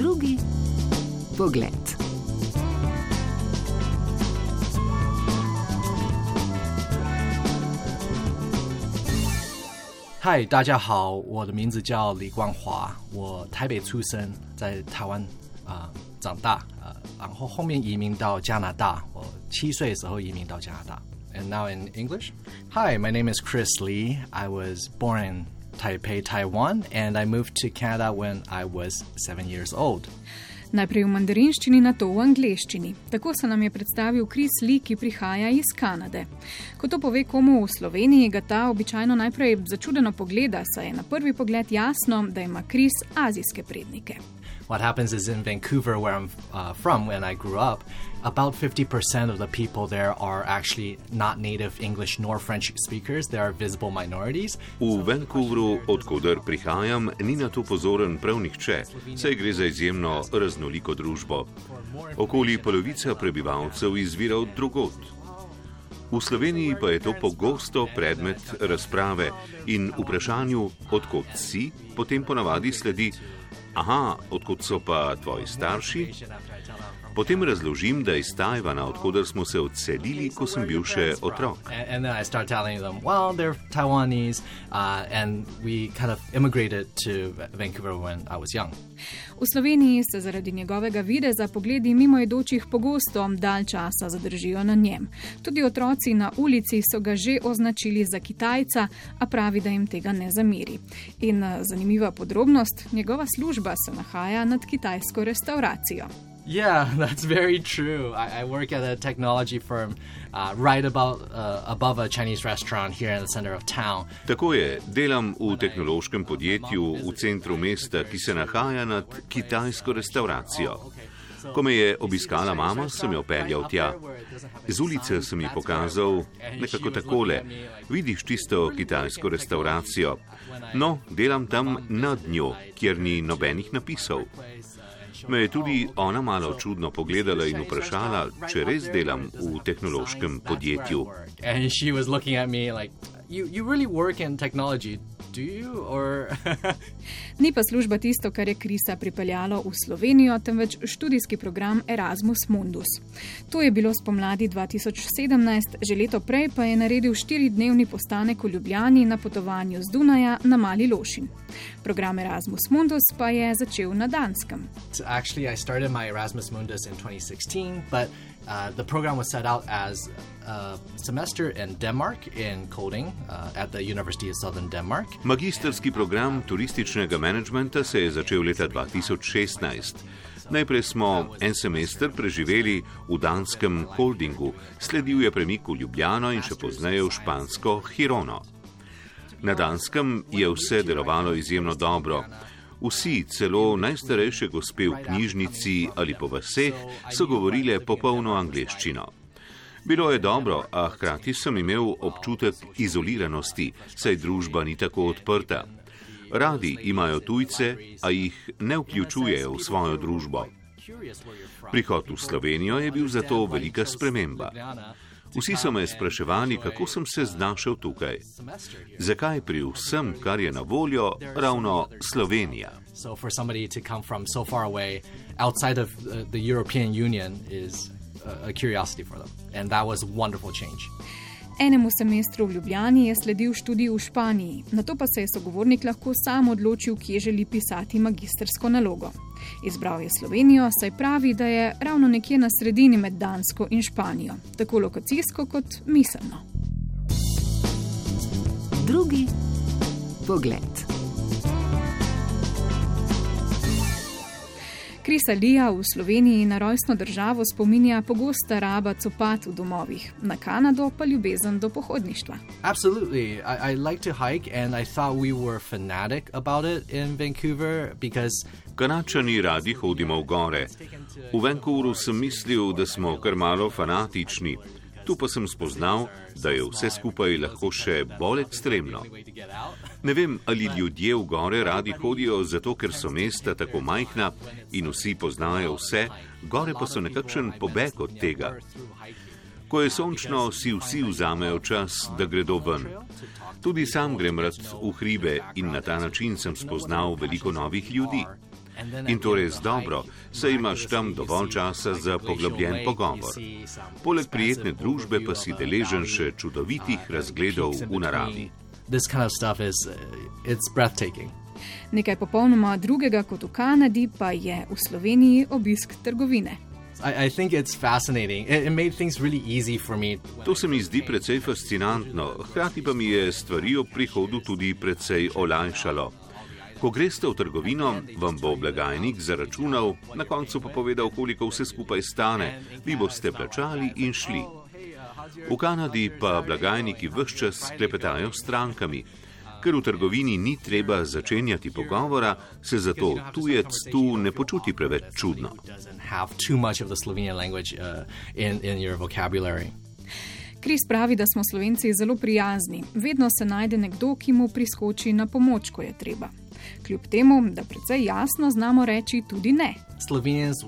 Drugi pogled. Hi，大家好，我的名字叫李光华，我台北出生，在台湾啊、呃长大啊、呃然后后面移民到加拿大，我七岁的时候移民到加拿大。And now in English. Hi, my name is Chris Lee. I was born in Taipei, Taiwan, and I moved to Canada when I was seven years old. Najprej v mandarinščini, nato v angleščini. Tako se nam je predstavil Kris Lee, ki prihaja iz Kanade. Ko to pove komu v Sloveniji, ga ta običajno najprej začudeno pogleda, saj je na prvi pogled jasno, da ima Kris azijske prednike. What happens is in Vancouver, where I'm uh, from, when I grew up, about 50% of the people there are actually not native English nor French speakers. They are visible minorities. V Vancouvru, odkuder prihajam, ni na to pozoren prav nihče, saj gre za izjemno raznoliko družbo. Okoli polovica prebivalcev izvira od drugot. V Sloveniji pa je to pogosto predmet razprave in vprašanju, odkot si, potem ponavadi sledi: Aha, odkud sú pa tvoji starší? Potem razložim, da iz Tajvana, odkuder smo se odselili, ko sem bil še otrok. And, then I start telling them, well, they're Taiwanese, uh, and we kind of immigrated to Va- Vancouver when I was young. V Sloveniji se zaradi njegovega videza pogledi mimoidočih pogosto dalj časa zadržijo na njem. Tudi otroci na ulici so ga že označili za Kitajca, a pravi, da jim tega ne zameri. In eh, zanimiva podrobnost, njegova služba se nahaja nad kitajsko restauracijo. Yeah, that's very true. I, I work at a technology firm uh, right about uh, above a Chinese restaurant here in the center of town. Tako je, delam v tehnološkem podjetju v centru mesta, ki se nahaja nad kitajsko restauracijo. Ko me je obiskala mama, sem jo peljal tja. Z ulice sem ji pokazal nekako takole: Vidiš tisto kitajsko restauracijo? No, delam tam nad njo, kjer ni nobenih napisov. Me je tudi ona malo čudno pogledala in vprašala, če res delam v tehnološkem podjetju. And she was looking at me you really work in technology, do you? Or Ni pa služba tisto, kar je Krisa pripeljalo v Slovenijo, temveč študijski program Erasmus Mundus. To je bilo spomladi 2017, že leto prej pa je naredil štiridnevni postanek v Ljubljani na potovanju z Dunaja na Mali Lošin. Program Erasmus Mundus pa je začel na Danskem. So actually, I started my Erasmus Mundus in 2016, but uh, the program was set out as a semester in Denmark in coding uh, at the University of Southern Denmark. Magistrski program turističnega menedžmenta se je začel leta 2016. Najprej smo en semester preživeli v danskem holdingu, sledil je premik v Ljubljano in še pozneje v špansko Hirono. Na danskem je vse delovalo izjemno dobro. Vsi, celo najstarejše gospe v knjižnici ali po vseh, so govorile popolno angleščino. Bilo je dobro, a hkrati sem imel občutek izoliranosti, saj družba ni tako odprta. Radi imajo tujce, a jih ne vključujejo v svojo družbo. Prihod v Slovenijo je bil zato velika sprememba. Vsi so me spraševali, kako sem se znašel tukaj. Zakaj pri vsem, kar je na voljo, ravno Slovenija? So for somebody to come from so far away outside of uh, the European Union is a, curiosity for them. And that was a wonderful change. Enemu semestru v Ljubljani je sledil študij v Španiji, na to pa se je sogovornik lahko sam odločil, kje želi pisati magistrsko nalogo. Izbral je Slovenijo, saj pravi, da je ravno nekje na sredini med Dansko in Španijo, tako lokacijsko kot miselno. Drugi pogled. Krisa Lija v Sloveniji na rojstno državo spominja pogosta raba copat v domovih, na Kanado pa ljubezen do pohodništva. Absolutely. I, I like to hike, and I thought we were fanatic about it in Vancouver because Kanačani radi hodimo v gore. V Vancouvru sem mislil, da smo kar malo fanatični. Tu pa sem spoznal, da je vse skupaj lahko še bolj ekstremno. Ne vem, ali ljudje v gore radi hodijo zato, ker so mesta tako majhna in vsi poznajo vse, gore pa so nekakšen pobeg od tega. Ko je sončno, si vsi vzamejo čas, da gredo ven. Tudi sam grem rad v hribe in na ta način sem spoznal veliko novih ljudi. In to res dobro, saj imaš tam dovolj časa za poglobljen pogovor. Poleg prijetne družbe pa si deležen še čudovitih razgledov v naravi. Kind of is, uh, Nekaj popolnoma drugega kot v Kanadi pa je v Sloveniji obisk trgovine. I, I think it's fascinating. It, it made things really easy for me. To se mi zdi precej fascinantno, hkrati pa mi je stvari ob prihodu tudi precej olajšalo. Ko greste v trgovino, vam bo blagajnik zaračunal, na koncu pa povedal, koliko vse skupaj stane, vi boste plačali in šli. V Kanadi pa blagajniki vse čas klepetajo s strankami. Ker v trgovini ni treba začenjati pogovora, se zato tujec tu ne počuti preveč čudno. Kris pravi, da smo slovenci zelo prijazni. Vedno se najde nekdo, ki mu priskoči na pomoč, ko je treba. Kljub temu, da precej jasno znamo reči tudi ne. Slovenci so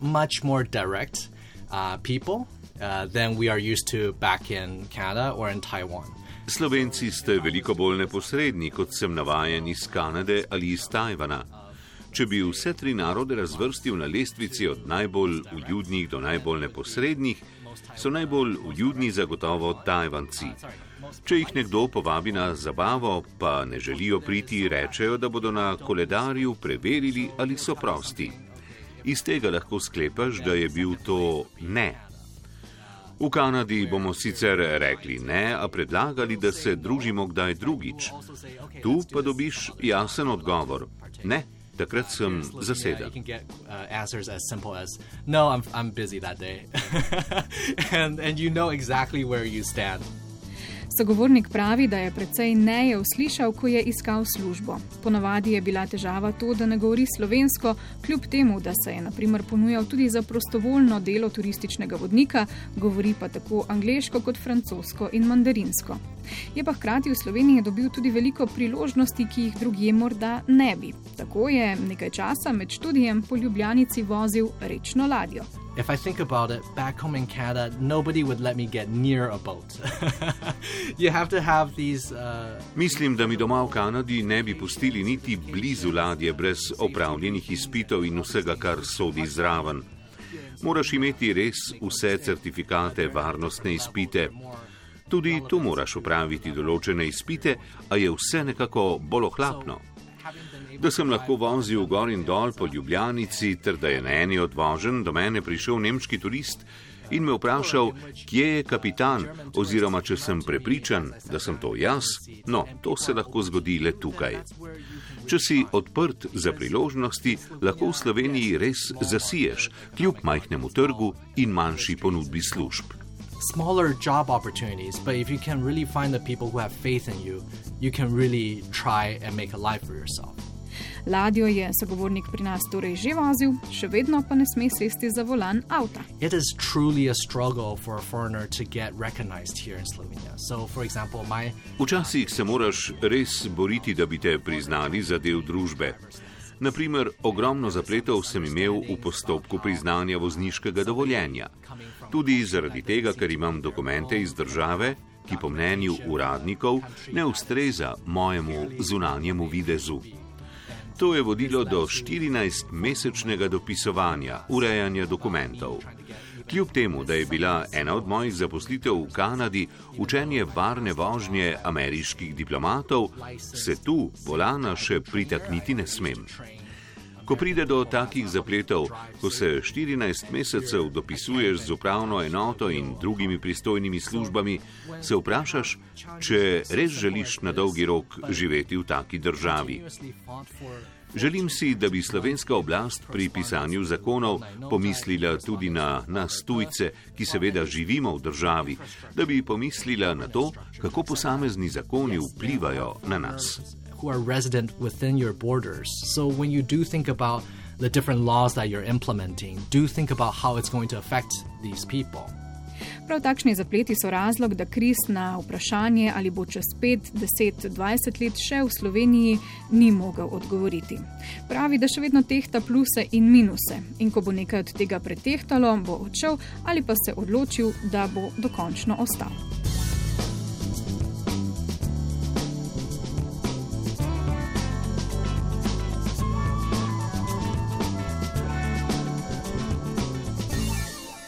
much more direct uh, people uh, than we are used to back in Canada or in Taiwan. Slovenci ste veliko bolj neposredni, kot sem navajen iz Kanade ali iz Tajvana. Če bi vse tri narode razvrstil na lestvici od najbolj uljudnih do najbolj neposrednih, so najbolj uljudni zagotovo Tajvanci. Če jih nekdo povabi na zabavo, pa ne želijo priti, rečejo, da bodo na koledarju preverili, ali so prosti. Iz tega lahko sklepaš, da je bil to ne V Kanadi bomo sicer rekli ne, a predlagali, da se družimo kdaj drugič. Tu pa dobiš jasen odgovor: ne, takrat sem zaseden. No, I'm, I'm busy that day. and, and you know exactly where you stand. Sogovornik pravi, da je precej neje uslišal, ko je iskal službo. Ponavadi je bila težava to, da ne govori slovensko, kljub temu, da se je naprimer ponujal tudi za prostovoljno delo turističnega vodnika, govori pa tako angliško kot francosko in mandarinsko. Je pa hkrati v Sloveniji dobil tudi veliko priložnosti, ki jih drugje morda ne bi. Tako je nekaj časa med študijem po Ljubljanici vozil rečno ladjo. If I think about it, back home in Canada, nobody would let me get near a boat. you have to have these. Uh... Mislim, da mi doma v Kanadi ne bi pustili niti blizu ladje brez opravljenih izpitov in vsega, kar sodi zraven. Moraš imeti res vse certifikate, varnostne izpite. Tudi tu moraš upraviti določene izpite, a je vse nekako bolj ohlapno da sem lahko vozil gor in dol po Ljubljanici, ter da je na eni od vožen do mene prišel nemški turist in me vprašal, kje je kapitan, oziroma če sem prepričan, da sem to jaz. No, to se lahko zgodi le tukaj. Če si odprt za priložnosti, lahko v Sloveniji res zasiješ, kljub majhnemu trgu in manjši ponudbi služb. Smaller job opportunities, but if you can really find the people who have faith in you, you can really try and make a life for yourself. Ladjo je sogovornik pri nas torej že vozil, še vedno pa ne sme sesti za volan avta. My... Včasih se moraš res boriti, da bi te priznali za del družbe. Naprimer, ogromno zapletov sem imel v postopku priznanja vozniškega dovoljenja. Tudi zaradi tega, ker imam dokumente iz države, ki po mnenju uradnikov ne ustreza mojemu zunanjemu videzu. To je vodilo do 14-mesečnega dopisovanja, urejanja dokumentov. Kljub temu, da je bila ena od mojih zaposlitev v Kanadi učenje varne vožnje ameriških diplomatov, se tu volana še pritakniti ne smem. Ko pride do takih zapletov, ko se 14 mesecev dopisuješ z upravno enoto in drugimi pristojnimi službami, se vprašaš, če res želiš na dolgi rok živeti v taki državi. Želim si, da bi slovenska oblast pri pisanju zakonov pomislila tudi na nas tujce, ki seveda živimo v državi, da bi pomislila na to, kako posamezni zakoni vplivajo na nas. Who are resident within your borders. So when you do think about the different laws that you're implementing, do think about how it's going to affect these people. Prav takšni zapleti so razlog, da Kris na vprašanje, ali bo čez 5, 10, 20 let še v Sloveniji, ni mogel odgovoriti. Pravi, da še vedno tehta pluse in minuse in ko bo nekaj od tega pretehtalo, bo odšel ali pa se odločil, da bo dokončno ostal.